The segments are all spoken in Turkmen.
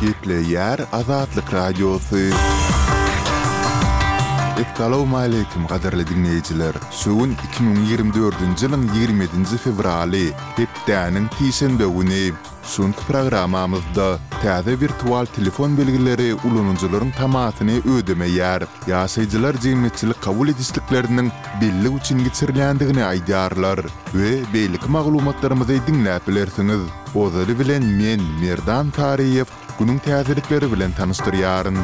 Gepleýär Azatlyk Radiosy. Essalawmaleýkim gadyrly diňleýjiler! Şu gün iki müň ýigrimi dördünji ýylyň ýigrimi ýedinji fewraly, hepdäniň sişenbe güni. Şuňk programmamyzda täze wirtual telefon belgileri ulanyjylaryň tamasyny ödemeýär. Ýaşaýjylar jemgyýetçilik kabul edişlikleriniň bellik üçin geçirilýändigini aýdýarlar. We beýleki maglumatlarymyzy diňläp bilersiňiz. Ozaly bilen men, Merdan Taryýew, günüň täzelikleri bilen tanyşdyrýaryn.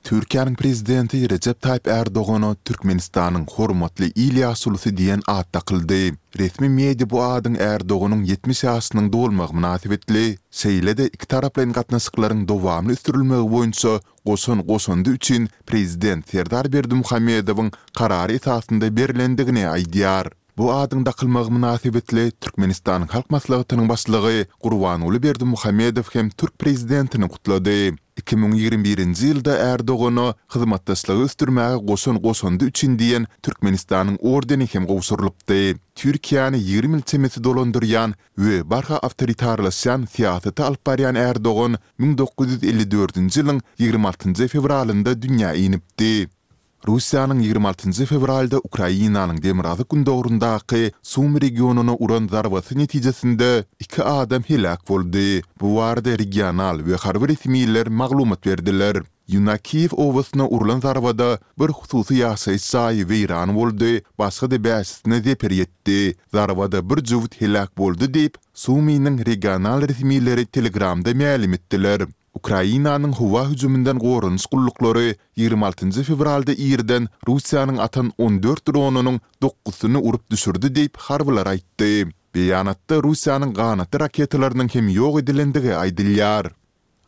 Türkiýäniň Prezidenti Rejep Taýyp Ärdogana Türkmenistanyň Hormatly il ýaşulusy diýen at dakyldy. Resmi media bu adyň Ärdoganyň ýetmiş ýaşynyň dolmagy mynasybetli, şeýle-de ikitaraplaýyn gatnaşyklaryň dowamly ösdürilmegi boýunça goşan goşandy üçin Prezident Serdar Berdimuhamedowyň Karary esasynda berlendigini aýdýar. Bu adyň dakylmagy mynasybetli Türkmenistanyň Halk Maslahatynyň Başlygy Gurbanguly Berdimuhamedow hem türk prezidentini gutlady. Iki müň ýigrimi birinji ýylda Ärdogana Hyzmatdaşlygy ösdürmäge goşan goşandy üçin diýen Türkmenistanyň ordeni hem gowşurylypdy. Türkiýäni ýigrimi ýyl çemesi dolandyrýan we barha awtoritarlaşýan syýasaty alyp barýan Ärdogan müň dokuz ýüz elli dördünji ýylyň ýigrimi altynjy fewralynda dünýä inipdi. Russiýanyň ýigrimi altynjy fewralda Ukrainanyň demirgazyk-gündogaryndaky Sumy regionyna uran zarbasy netijesinde iki adam heläk boldy. Bu barada regional we harby resmiler maglumat berdiler. Ýenakiýew obasyna urlan zarbada bir hususy ýaşaýyş jaýy weýran boldy, başga-da bäşisine zeper ýetdi. Zarbada bir jübüt heläk boldy diýip, Sumynyň regional resmileri Telegramda mälim etdiler. Ukrainanyň howa hüjüminden goranyş gulluklary ýigrimi altynjy fewralda irden Russiýanyň atan on dört dronunyň dokuzysyny urup düşürdi diýip, harbylar aýtdy. Beýanatda Russiýanyň ganatly raketalarynyň hem ýok edilendigi aýdylýar.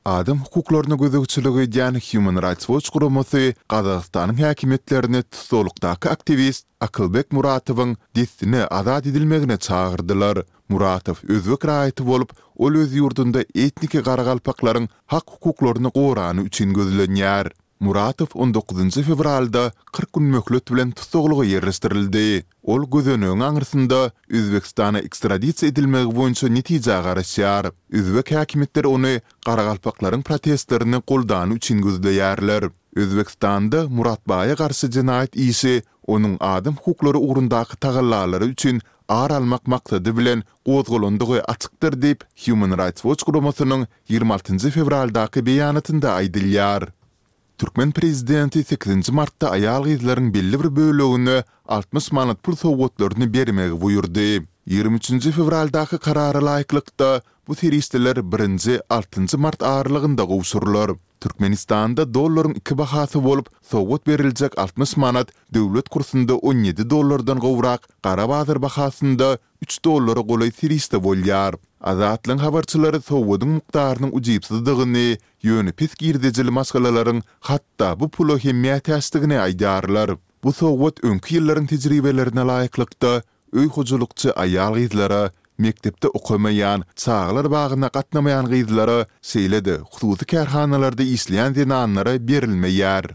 Adam hukuklaryna gözegçilik edýän Human Rights Watch guramasy Gazagystanyň häkimiýetlerini tussaglykdaky aktiwist Akylbek Muratowyň dessine azat edilmegine çagyrdylar. Muratow özbek raýaty bolup, ol öz ýurdunda etniki garagalpaklaryň hak-hukuklaryny gorany üçin gözlenýär. Muratow on dokuzynjy fewralda kyrk gün möhlet bilen tussaglyga ýerleşdirildi. Ol gözenegiň aňyrsynda Özbegistana ekstradisiýa edilmegi boýunça netijä garaşýar. Özbek häkimiýetleri ony garagalpaklaryň protestlerini goldany üçin gözleýärler. Özbegistanda Muratbaýa garşy jenaýat işi onuň adam hukuklary ugrundaky tagallalary üçin ar almak maksady bilen gozgalandygy açykdyr diýip, Human Rights Watch guramasynyň ýigrimi altynjy fewraldaky beýanatynda aýdylýar. Türkmen prezidenti sekizinji martda aýal-gyzlaryň belli bir bölegine altmyş manat pul sowgatlaryny bermegi buýurdy. Ýigrimi üçünji fewraldaky karara laýyklykda, bu serişdeler birinji, altynjy mart aralygynda gowşurylar. Türkmenistanda dollaryň iki bahasy bolup, sowgat beriljek altmyş manat döwlet kursunda on ýedi dollardan gowrak, gara bazar bahasynda üç dollara golaý serişde bolýar. Azatlygyň habarçylary sowgadyň mukdarynyň ujypsyzdygyny, ýöne pes girdejili maşgalalaryň hatda bu pula hem mätäçdigini aýdýarlar. Bu sowgat öňki ýyllaryň tejribelerine laýyklykda Öý hojalykçy aýal-gyzlara, mekdepde okamaýan, çagalar bagyna gatnamaýan gyzlara, şeýle-de hususy kärhanalarda işleýän zenanlara berilmeýär.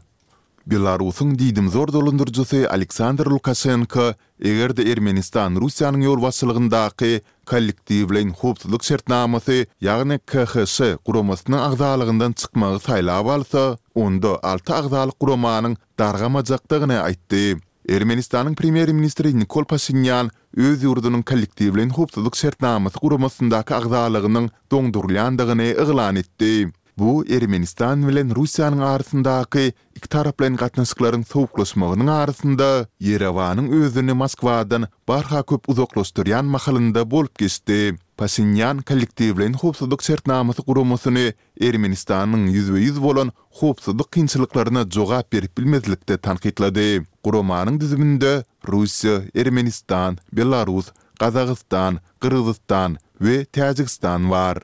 Belarusyň diýdimzor dolandyryjysy Aleksandr Lukaşenko, eger-de Ermenistan Russiýanyň ýolbaşçylygyndaky Kollektiwleýin howpsuzlyk şertnamasy, ýagny KHŞ guramasynyň agzalygyndan çykmagy saýlap alsa, onda alty agzalyk guramanyň dargamajakdygyny aýtdy. Ermenistanyň Premýer-ministri Nikol Paşinýan öz ýurdunyň Kollektiwleýin howpsuzlyk şertnamasy guramasyndaky agzalygynyň doňdurylýandygyny yglan etdi. Bu Ermenistan bilen Russiýanyň arasyndaky ikitaraplaýyn gatnaşyklaryň sowuklaşmagynyň arasynda, Ýerewanyň özüni Moskwadan barha köp uzaklaşdyrýan mahalynda bolup geçdi. Paşinýan Kollektiwleýin howpsuzlyk şertnamasy guramasyny Ermenistanyň ýüzbe-ýüz bolan howpsuzlyk kynçylyklaryna jogap berip bilmezlikde tankytlady. Guramanyň düzüminde Russiýa, Ermenistan, Belarus, Gazagystan, Gyrgyzystan we Täjigistan bar.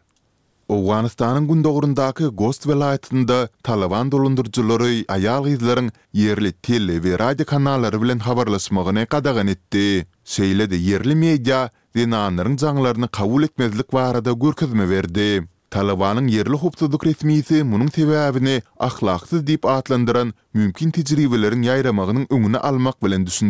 Owganystanyň gündogaryndaky Gost welaýatynda Talaban dolandyryjylary aýal-gyzlaryň ýerli tele we radio kanallary bilen habarlaşmagyny gadagan etdi, şeýle-de ýerli media zenanlaryň jaňlaryny kabul etmezlik barada görkezme berdi. Talabanyň ýerli howpsuzlyk resmisi munuň sebäbini ahlaksyz diýip atlandyran mümkin tejribeleriň ýaýramagynyň öňüni almak bilen düşündirdi.